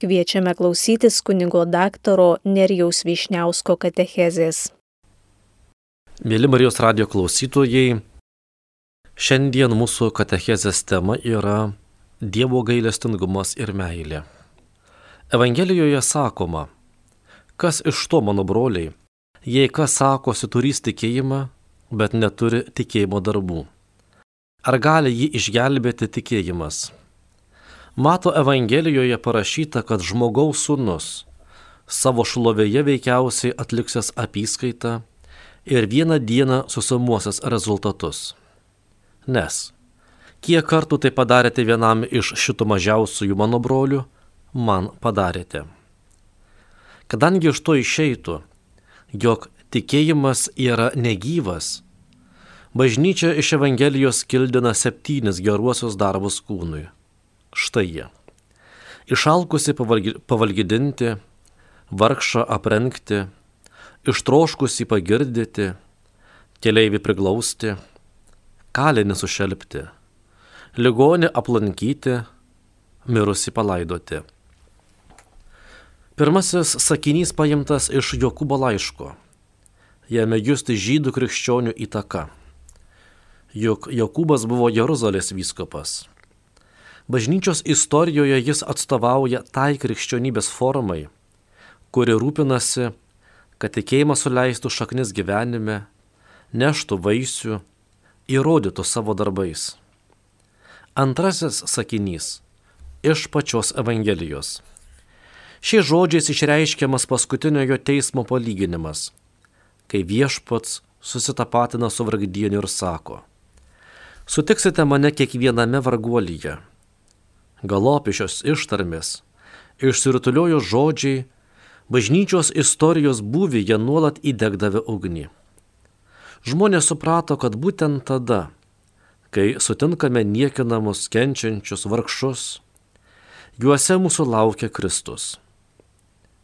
Kviečiame klausytis kunigo daktaro Nerijaus Višniausko katechezės. Mėly Marijos radio klausytojai, šiandien mūsų katechezės tema yra Dievo gailestingumas ir meilė. Evangelijoje sakoma, kas iš to mano broliai, jei kas sakosi turys tikėjimą, bet neturi tikėjimo darbų. Ar gali jį išgelbėti tikėjimas? Mato Evangelijoje parašyta, kad žmogaus sūnus savo šlovėje veikiausiai atliksęs apskaitą ir vieną dieną susumuosias rezultatus. Nes kiek kartų tai padarėte vienam iš šitų mažiausiųjų mano brolių, man padarėte. Kadangi iš to išeitų, jog tikėjimas yra negyvas, bažnyčia iš Evangelijos kildina septynis geruosius darbus kūnui Štai jie. Išalkusi pavalgydinti, vargšą aprengti, ištroškusi pagirdyti, keliaivi priglausti, kalinį sušelbti, ligonį aplankyti, mirusi palaidoti. Pirmasis sakinys paimtas iš Jokūbo laiško. Jame justi žydų krikščionių įtaka. Juk Jokūbas buvo Jeruzalės vyskopas. Bažnyčios istorijoje jis atstovauja tai krikščionybės formai, kuri rūpinasi, kad tikėjimas suleistų šaknis gyvenime, neštų vaisių, įrodytų savo darbais. Antrasis sakinys - iš pačios Evangelijos. Šiais žodžiais išreiškiamas paskutiniojo teismo palyginimas, kai viešpats susitapatina su vargdieniu ir sako, sutiksite mane kiekviename varguolyje galopišios ištarmės, išsirutuliojo žodžiai, bažnyčios istorijos būvyje nuolat įdegdavę ugnį. Žmonės suprato, kad būtent tada, kai sutinkame niekinamus, kenčiančius vargšus, juose mūsų laukia Kristus.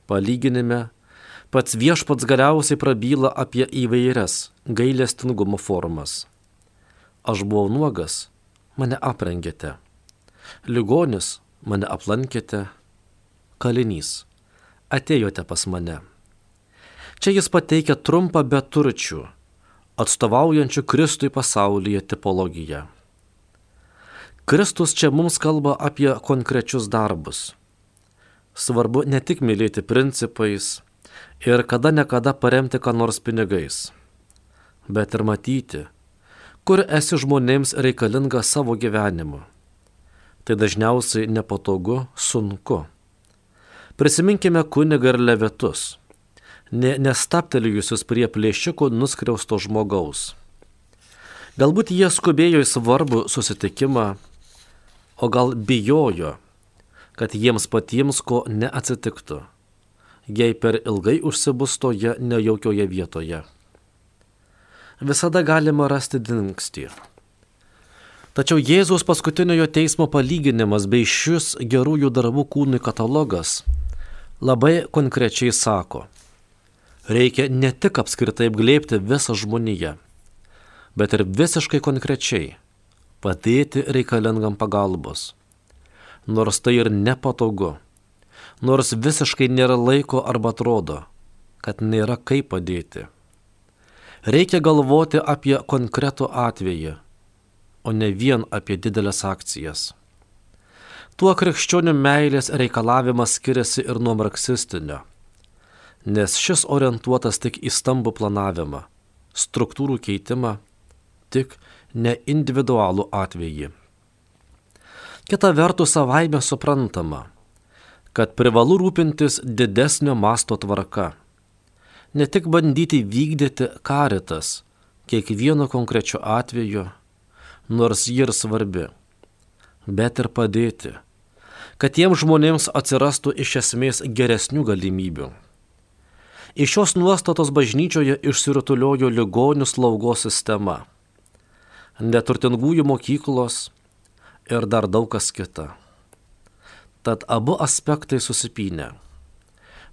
Palyginime, pats viešpats galiausiai prabyla apie įvairias gailestingumo formas. Aš buvau nuogas, mane aprengėte ligonis mane aplankėte, kalinys, atėjote pas mane. Čia jis pateikia trumpą beturčių, atstovaujančių Kristui pasaulyje tipologiją. Kristus čia mums kalba apie konkrečius darbus. Svarbu ne tik mylėti principais ir kada nekada paremti ką nors pinigais, bet ir matyti, kur esi žmonėms reikalinga savo gyvenimu tai dažniausiai nepatogu, sunku. Prisiminkime kunigą ir levetus, ne, nestaptelėjusius prie plėšikų nuskriausto žmogaus. Galbūt jie skubėjo į svarbų susitikimą, o gal bijojo, kad jiems patiems ko neatsitiktų, jei per ilgai užsibus toje nejaukioje vietoje. Visada galima rasti dingstį Tačiau Jėzaus paskutiniojo teismo palyginimas bei šis gerųjų darbų kūnui katalogas labai konkrečiai sako, reikia ne tik apskritai apglėpti visą žmoniją, bet ir visiškai konkrečiai padėti reikalingam pagalbos. Nors tai ir nepatogu, nors visiškai nėra laiko arba atrodo, kad nėra kaip padėti. Reikia galvoti apie konkretų atvejį o ne vien apie didelės akcijas. Tuo krikščionių meilės reikalavimas skiriasi ir nuo marksistinio, nes šis orientuotas tik į stambų planavimą, struktūrų keitimą, tik ne individualų atvejį. Kita vertus savaime suprantama, kad privalu rūpintis didesnio masto tvarka, ne tik bandyti vykdyti karitas kiekvieno konkrečio atveju, nors ji ir svarbi, bet ir padėti, kad tiems žmonėms atsirastų iš esmės geresnių galimybių. Iš šios nuostatos bažnyčioje išsirutuliojo ligonių slaugos sistema, neturtingųjų mokyklos ir dar daug kas kita. Tad abu aspektai susipinę.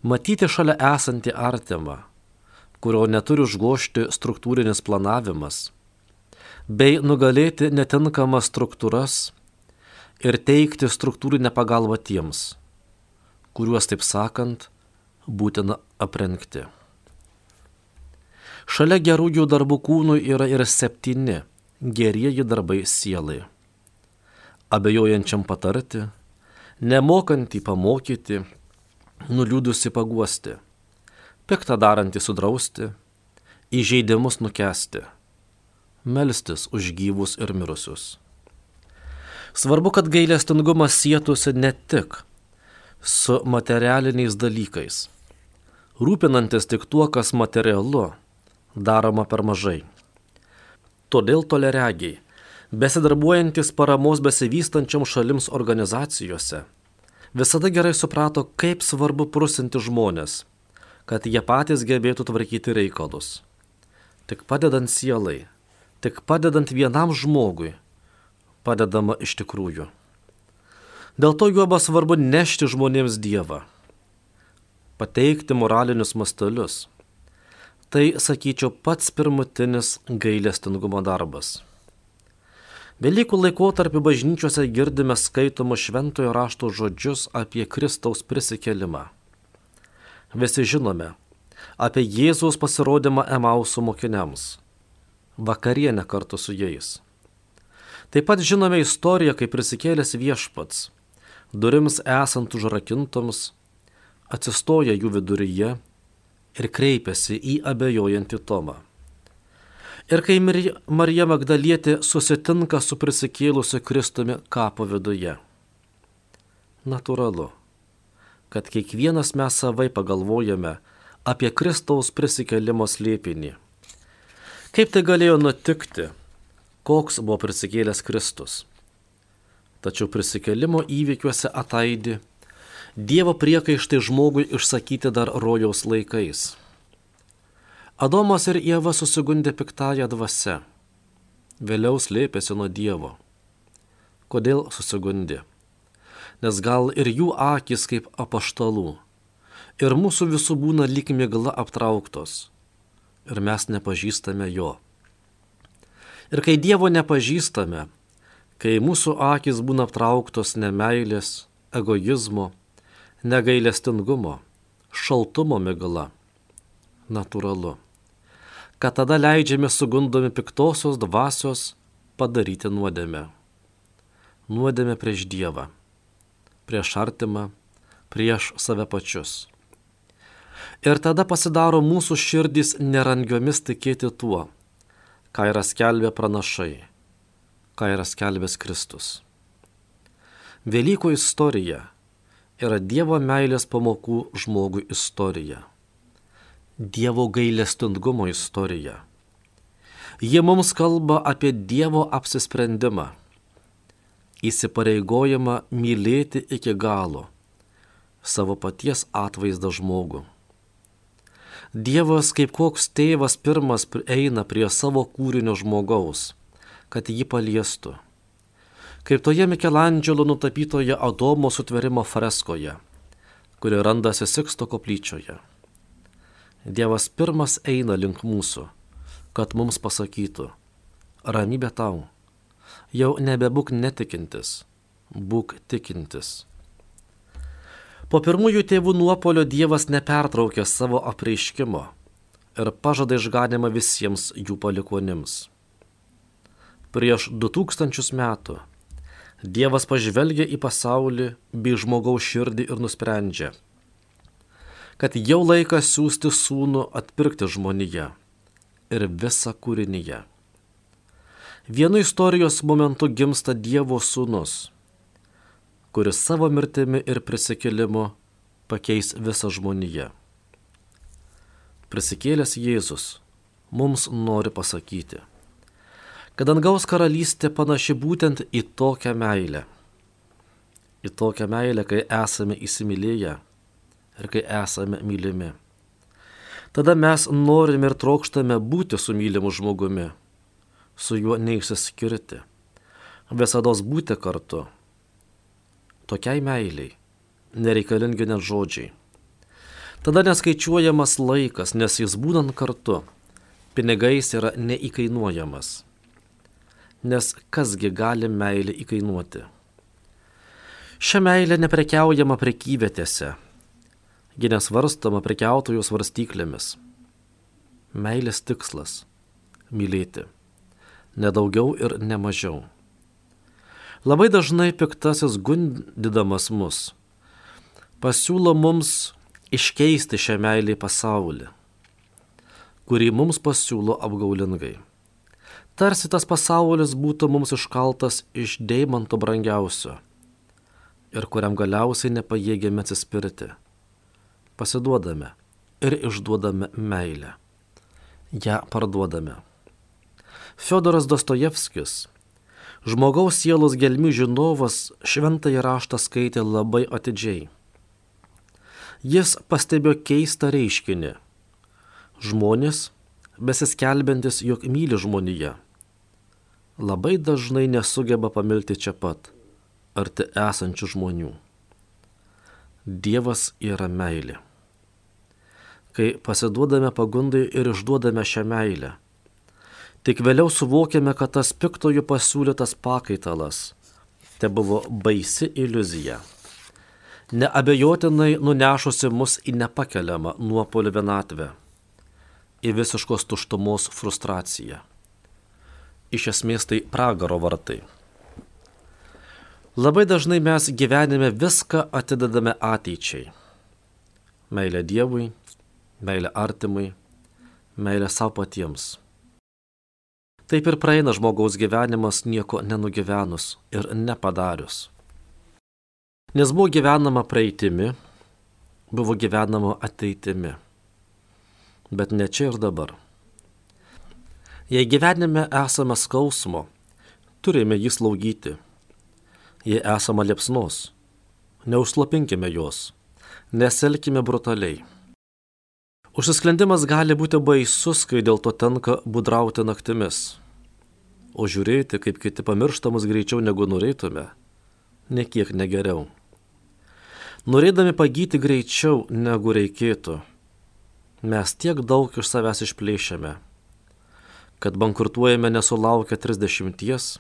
Matyti šalia esantį artimą, kurio neturi užgošti struktūrinis planavimas bei nugalėti netinkamas struktūras ir teikti struktūrinę pagalbą tiems, kuriuos, taip sakant, būtina aprengti. Šalia gerųjų darbų kūnų yra ir septyni gerieji darbai sielai. Abejojančiam patarti, nemokantį pamokyti, nuliūdusi paguosti, piktą darantį sudrausti, įžeidimus nukesti, melstis už gyvus ir mirusius. Svarbu, kad gailestingumas sėtųsi ne tik su materialiniais dalykais, rūpinantis tik tuo, kas materialu, daroma per mažai. Todėl toleregiai, besidarbuojantis paramos besivystančiam šalims organizacijose, visada gerai suprato, kaip svarbu prusinti žmonės, kad jie patys gebėtų tvarkyti reikalus. Tik padedant sielai, tik padedant vienam žmogui, padedama iš tikrųjų. Dėl to juoba svarbu nešti žmonėms Dievą, pateikti moralinius mastelius, Tai, sakyčiau, pats pirmutinis gailestingumo darbas. Velykų laikotarpį bažnyčiose girdime skaitomus šventojo rašto žodžius apie Kristaus prisikelimą. Visi žinome apie Jėzaus pasirodymą Emausų mokiniams, vakarienę kartu su jais. Taip pat žinome istoriją, kai prisikėlęs viešpats, durims esant užrakintoms, atsistoja jų viduryje ir kreipiasi į abejojantį Tomą. Ir kai Marija Magdalietė susitinka su prisikėlusiu Kristumi kapo viduje. Naturalu, kad kiekvienas mes savai pagalvojame apie Kristaus prisikelimo slėpinį. Kaip tai galėjo nutikti, koks buvo prisikėlęs Kristus. Tačiau prisikelimo įvykiuose ataidi Dievo priekaištai žmogui išsakyti dar rojaus laikais. Adomas ir Jėva susigundė piktąją dvasę. Vėliau slėpėsi nuo Dievo. Kodėl susigundė? Nes gal ir jų akis kaip apaštalų. Ir mūsų visų būna lyg mėgla aptrauktos. Ir mes nepažįstame jo. Ir kai Dievo nepažįstame, kai mūsų akis būna aptrauktos nemailės, egoizmo, negailestingumo, šaltumo migla. Natūralu, kad tada leidžiame sugundomi piktosios dvasios padaryti nuodėmę. Nuodėmę prieš Dievą, prieš artimą, prieš save pačius. Ir tada pasidaro mūsų širdys nerangiomis tikėti tuo, ką yra skelbę pranašai, ką yra skelbęs Kristus. Velykų istorija yra Dievo meilės pamokų žmogui istorija. Dievo gailestingumo istorija. Jie mums kalba apie Dievo apsisprendimą, įsipareigojimą mylėti iki galo savo paties atvaizdą žmogų. Dievas kaip koks tėvas pirmas eina prie savo kūrinio žmogaus, kad jį paliestų kaip toje Mikelandželo nutapytoje Adomo sutverimo freskoje, kuri randasi Siksto koplyčioje. Dievas pirmas eina link mūsų, kad mums pasakytų, ramybė tau, jau nebebūk netikintis, būk tikintis. Po pirmųjų tėvų nuopolio Dievas nepertraukė savo apreiškimo ir pažada išganimą visiems jų palikonims. Prieš du tūkstančius metų Dievas pažvelgia į pasaulį bei žmogaus širdį ir nusprendžia, kad jau laikas siūsti sūnų atpirkti žmoniją ir visą kūrinyje. Vienu istorijos momentu gimsta Dievo sūnus, kuris savo mirtimi ir prisikėlimu pakeis visą žmoniją. Prisikėlęs Jėzus mums nori pasakyti – kad dangaus karalystė panaši būtent į tokią meilę. Į tokią meilę, kai esame įsimylėję ir kai esame mylimi. Tada mes norime ir trokštame būti su mylimu žmogumi, su juo neišsiskirti, visada būti kartu. Tokiai meiliai nereikalingi net žodžiai. Tada neskaičiuojamas laikas, nes jis būnant kartu, pinigais yra neįkainuojamas nes kasgi gali meilė įkainuoti. Šią meilę neprekiaujama prekyvietėse, ji nesvarstama prekiautojų svarstyklėmis. Meilės tikslas - mylėti. Nedaugiau ir nemažiau. Labai dažnai piktasis gundydamas mus pasiūlo mums iškeisti šią meilį pasaulį, kurį mums pasiūlo apgaulingai. Tarsi tas pasaulis būtų mums iškaltas iš deimanto brangiausio ir kuriam galiausiai nepajėgėme atsispirti. Pasiduodame ir išduodame meilę. Ja parduodame. Fiodoras Dostojevskis, žmogaus sielos gelmių žinovas, šventąjį raštą skaitė labai atidžiai. Jis pastebėjo keistą reiškinį. Žmonės, besiskelbintis, jog myli žmoniją, labai dažnai nesugeba pamilti čia pat arti esančių žmonių. Dievas yra meilė. Kai pasiduodame pagundai ir išduodame šią meilę, tik vėliau suvokiame, kad tas piktojų pasiūlytas pakaitalas te buvo baisi iliuzija, neabejotinai nunešusi mus į nepakeliamą nuopolio vienatvę, į visiškos tuštumos frustraciją. Iš esmės tai pragaro vartai. Labai dažnai mes gyvenime viską atidedame ateičiai. Meilė Dievui, meilė artimui, meilė savo patiems. Taip ir praeina žmogaus gyvenimas nieko nenugyvenus ir nepadarius. Nes buvo gyvenama praeitimi, buvo gyvenama ateitimi. Bet ne čia ir dabar. Jei gyvenime esame skausmo, turime jį slaugyti jei esama liepsnos. Neužslapinkime jos, neselkime brutaliai. Užsisklendimas gali būti baisus, kai dėl to tenka budrauti naktimis. O žiūrėti, kaip kiti pamirštamus greičiau negu norėtume, nekiek negeriau. Norėdami pagyti greičiau negu reikėtų, mes tiek daug iš savęs išplėšiame, kad bankrutuojame nesulaukę 30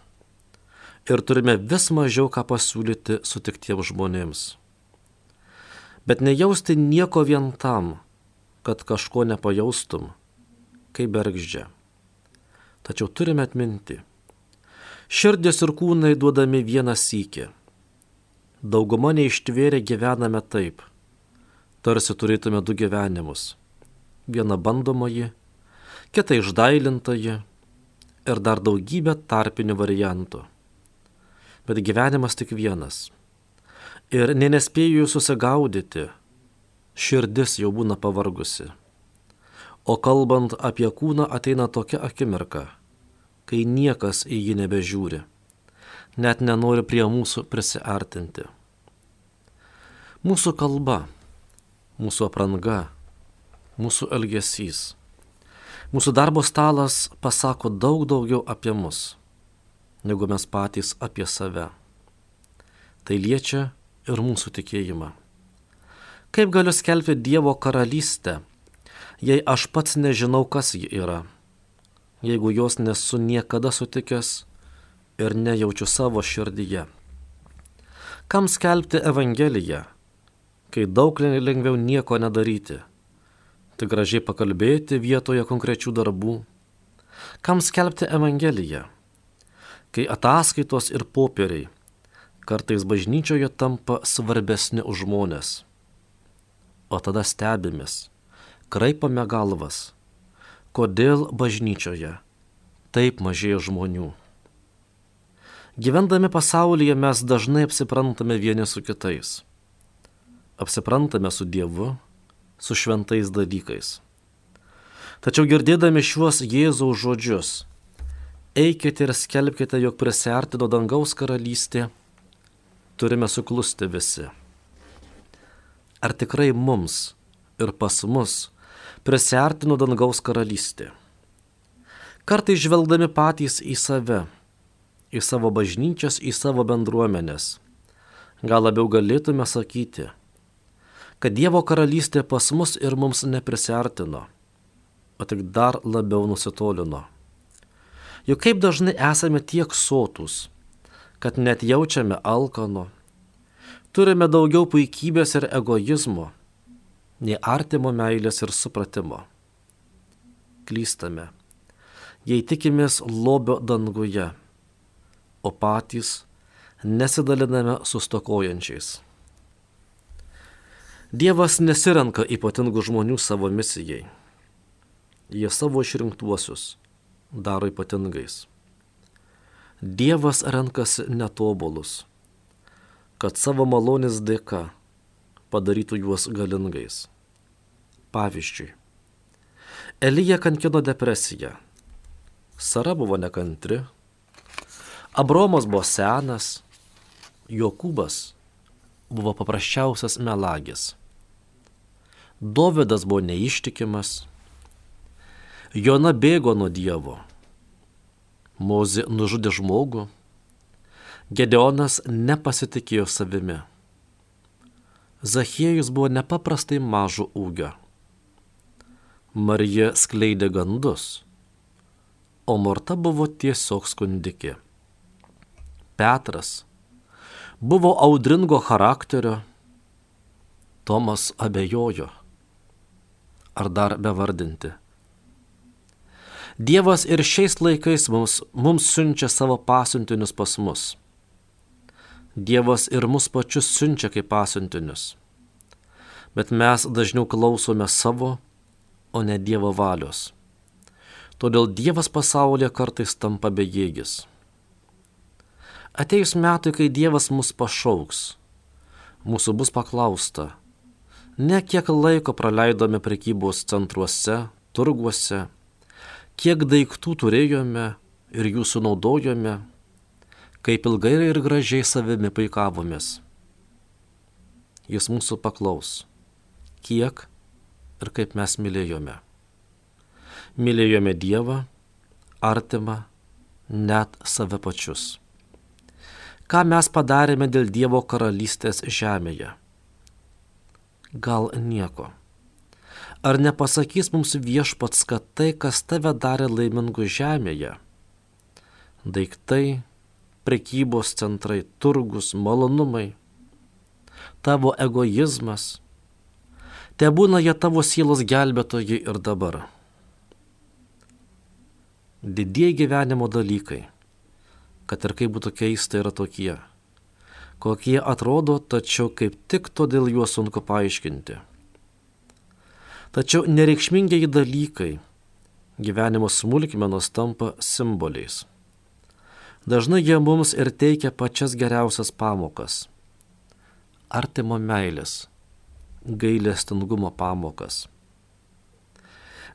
ir turime vis mažiau ką pasiūlyti sutiktiems žmonėms. Bet nejausti nieko vien tam, kad kažko nepajaustum, kaip bergždžia. Tačiau turime atminti. Širdis ir kūnai duodami vieną sykį. Dauguma neištvėrė gyvename taip, tarsi turėtume du gyvenimus. Vieną bandomąjį, kitą išdailintąjį ir dar daugybę tarpinių variantų bet gyvenimas tik vienas. Ir nenespėjų susigaudyti, širdis jau būna pavargusi. O kalbant apie kūną ateina tokia akimirka, kai niekas į jį nebežiūri, net nenori prie mūsų prisiartinti. Mūsų kalba, mūsų apranga, mūsų elgesys, mūsų darbo stalas pasako daug daugiau apie mus negu mes patys apie save. Tai liečia ir mūsų tikėjimą. Kaip galiu skelbti Dievo karalystę, jei aš pats nežinau, kas ji yra, jeigu jos nesu niekada sutikęs ir nejaučiu savo širdyje? Kam skelbti Evangeliją, kai daug lengviau nieko nedaryti, tik gražiai pakalbėti vietoje konkrečių darbų? Kam skelbti Evangeliją? kai ataskaitos ir popieriai kartais bažnyčioje tampa svarbesni už žmonės. O tada stebimės, kraipame galvas, kodėl bažnyčioje taip mažėja žmonių. Gyvendami pasaulyje mes dažnai apsiprantame vieni su kitais. Apsiprantame su Dievu, su šventais dalykais. Tačiau girdėdami šiuos Jėzaus žodžius, eikite ir skelbkite, jog prisartino dangaus karalystė, turime suklusti visi. Ar tikrai mums ir pas mus prisartino dangaus karalystė? Kartai žvelgdami patys į save, į savo bažnyčias, į savo bendruomenės, gal labiau galėtume sakyti, kad Dievo karalystė pas mus ir mums neprisartino, o tik dar labiau nusitolino. Juk kaip dažnai esame tiek sotus, kad net jaučiame alkano, turime daugiau puikybės ir egoizmo, nei artimo meilės ir supratimo. Klystame, jei tikimės lobio danguje, o patys nesidaliname su stokojančiais. Dievas nesirenka ypatingų žmonių savo misijai. Jie savo išrinktuosius daro ypatingais. Dievas renkasi netobulus kad savo malonės dėka padarytų juos galingais. Pavyzdžiui, Elija kankino depresiją, Sara buvo nekantri, Abromas buvo senas, Jokūbas buvo paprasčiausias melagis, Dovydas buvo neištikimas, Jona bėgo nuo Dievo, Mozė nužudė žmogų, Gedeonas nepasitikėjo savimi. Zachiejus buvo nepaprastai mažo ūgio. Marija skleidė gandus, o Morta buvo tiesiog skundikė. Petras buvo audringo charakterio, Tomas abejojo. Ar dar bevardinti? Dievas ir šiais laikais mums, mums siunčia savo pasiuntinius pas mus Dievas ir mus pačius siunčia kaip pasiuntinius. Bet mes dažniau klausome savo, o ne Dievo valios. Todėl Dievas pasaulyje kartais tampa bejėgis. Ateis metai, kai Dievas mus pašauks, mūsų bus paklausta, ne kiek laiko praleidome prekybos centruose, turguose, kiek daiktų turėjome ir jų sunaudojome, kaip ilgai ir gražiai savimi paikavomės. Jis mūsų paklaus, kiek ir kaip mes mylėjome. Mylėjome Dievą, artimą, net save pačius. Ką mes padarėme dėl Dievo karalystės žemėje? Gal nieko. Ar nepasakys mums viešpats, kad tai, kas tave darė laimingu žemėje, daiktai, prekybos centrai, turgus, malonumai, tavo egoizmas. Te būna jie tavo sielos gelbėtojai ir dabar. Didieji gyvenimo dalykai, kad ir kaip būtų keista, yra tokie, kokie atrodo, tačiau kaip tik todėl juos sunku paaiškinti. Tačiau nereikšmingiai dalykai gyvenimo smulkmenos tampa simboliais. Dažnai jie mums ir teikia pačias geriausias pamokas. Artimo meilės, gailestingumo pamokas.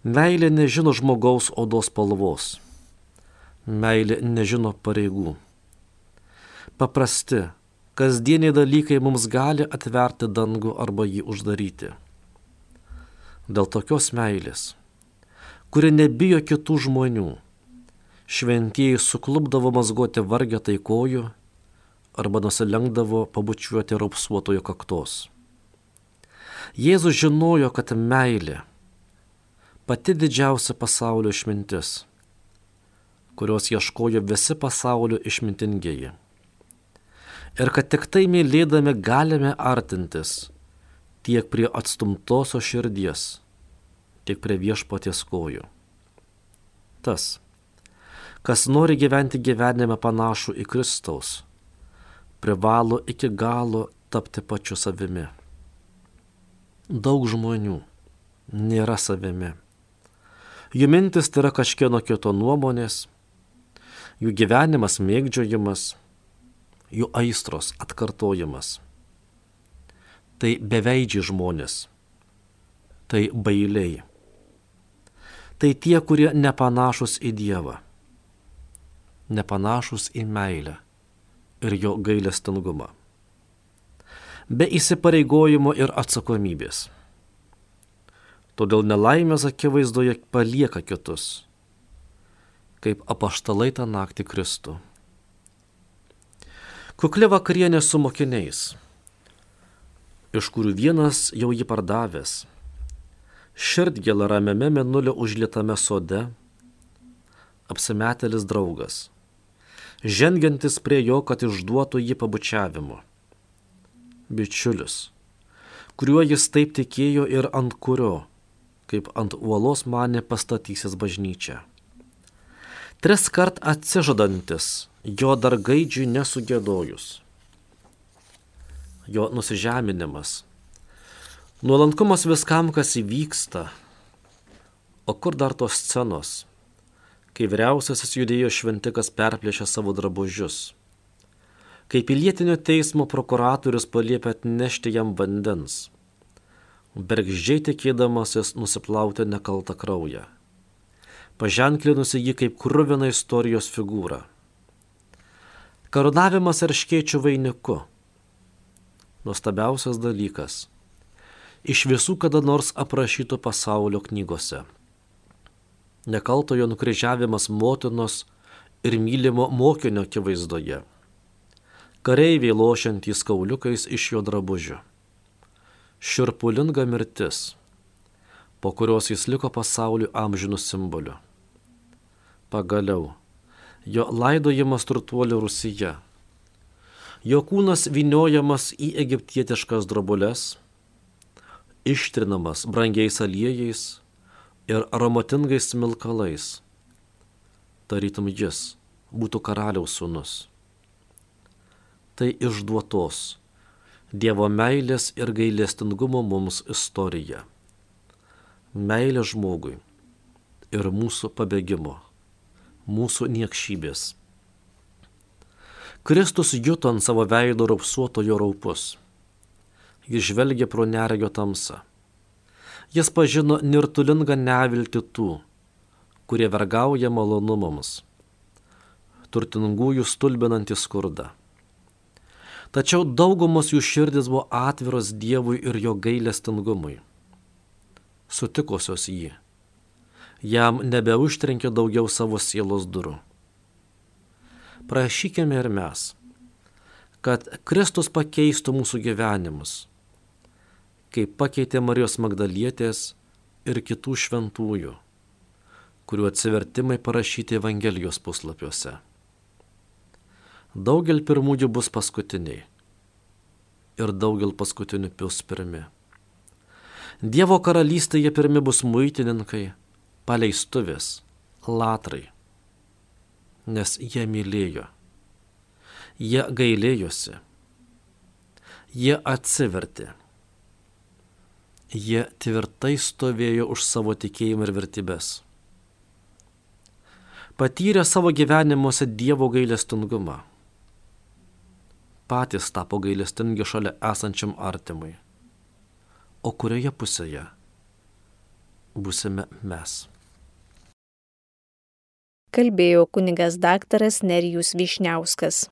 Meilė nežino žmogaus odos spalvos. Meilė nežino pareigų. Paprasti, kasdieniai dalykai mums gali atverti dangų arba jį uždaryti. Dėl tokios meilės, kuri nebijo kitų žmonių, šventieji suklubdavo mazgoti vargę taikojų arba nusilenkdavo pabučiuoti raupsuotojo kaktos. Jėzus žinojo, kad meilė pati didžiausia pasaulio išmintis, kurios ieškojo visi pasaulio išmintingieji. Ir kad tik tai mylėdami galime artintis tiek prie atstumtosios širdies, tiek prie viešpaties kojų. Tas, kas nori gyventi gyvenime panašų į Kristaus, privalo iki galo tapti pačiu savimi. Daug žmonių nėra savimi. Jų mintis tai yra kažkieno kito nuomonės, jų gyvenimas mėgdžiojimas, jų aistros atkartojimas. Tai beveidžiai žmonės, tai bailiai. Tai tie, kurie nepanašus į Dievą nepanašus į meilę ir jo gailestingumą. Be įsipareigojimo ir atsakomybės. Todėl nelaimės akivaizdoje palieka kitus, kaip apaštalai tą naktį Kristų. Kukli vakarienė su mokiniais, iš kurių vienas jau jį pardavęs, širdgėlą ramiame menulio užlietame sode, apsimetelis draugas žengiantis prie jo, kad išduotų jį pabučiavimu. Bičiulis, kuriuo jis taip tikėjo ir ant kurio, kaip ant uolos mane pastatysis bažnyčia. Tris kart atsižadantis, jo dar gaidžiui nesugėdojus. Jo nusižeminimas. Nuolankumas viskam, kas įvyksta. O kur dar tos scenos, kai vyriausiasis judėjo šventikas perplėšė savo drabužius kai pilietinio teismo prokuratorius paliepia atnešti jam vandens, bergždžiai tikėdamasis nusiplauti nekaltą kraują, paženklinusi jį kaip krūviną istorijos figūrą. Karūnavimas arškiečių vainiku. Nuostabiausias dalykas. Iš visų kada nors aprašytų pasaulio knygose. Nekaltojo nukryžiavimas motinos ir mylimo mokinio akivaizdoje kareiviai lošiantys kauliukais iš jo drabužių. Širpulinga mirtis, po kurios jis liko pasauliu amžinų simboliu. Pagaliau, jo laidojimas turtuolių Rusija. Jo kūnas viniojamas į egiptietiškas drobulės, ištrinamas brangiais aliejais ir aromatingais smilkalais. Tarytum jis būtų karaliaus sūnus tai išduotos Dievo meilės ir gailestingumo mums istorija. Meilė žmogui ir mūsų pabėgimo, mūsų niekšybės. Kristus juto ant savo veido raupsuotojo raupus. Jis žvelgė pro neregio tamsą. Jis pažino nirtulingą nevilti tų, kurie vergauja malonumams, turtingųjų stulbinantį skurdą Tačiau daugumos jų širdis buvo atviros Dievui ir jo gailestingumui. Sutikusios jį. Jam nebeužtrenkė daugiau savo sielos durų. Prašykime ir mes, kad Kristus pakeistų mūsų gyvenimus, kaip pakeitė Marijos Magdalietės ir kitų šventųjų, kurių atsivertimai parašyti Evangelijos puslapiuose. Daugel pirmųjų bus paskutiniai. Ir daugel paskutinių pils pirmi. Dievo karalystėje pirmi bus muitininkai, paleistuvės, latrai, nes jie mylėjo, jie gailėjosi, jie atsivertė, jie tvirtai stovėjo už savo tikėjimą ir vertybės. Patyrė savo gyvenimuose Dievo gailestingumą patys tapo gailestingi šalia esančiam artimui. O kurioje pusėje busime mes? Kalbėjo kunigas daktaras Nerijus Višniauskas.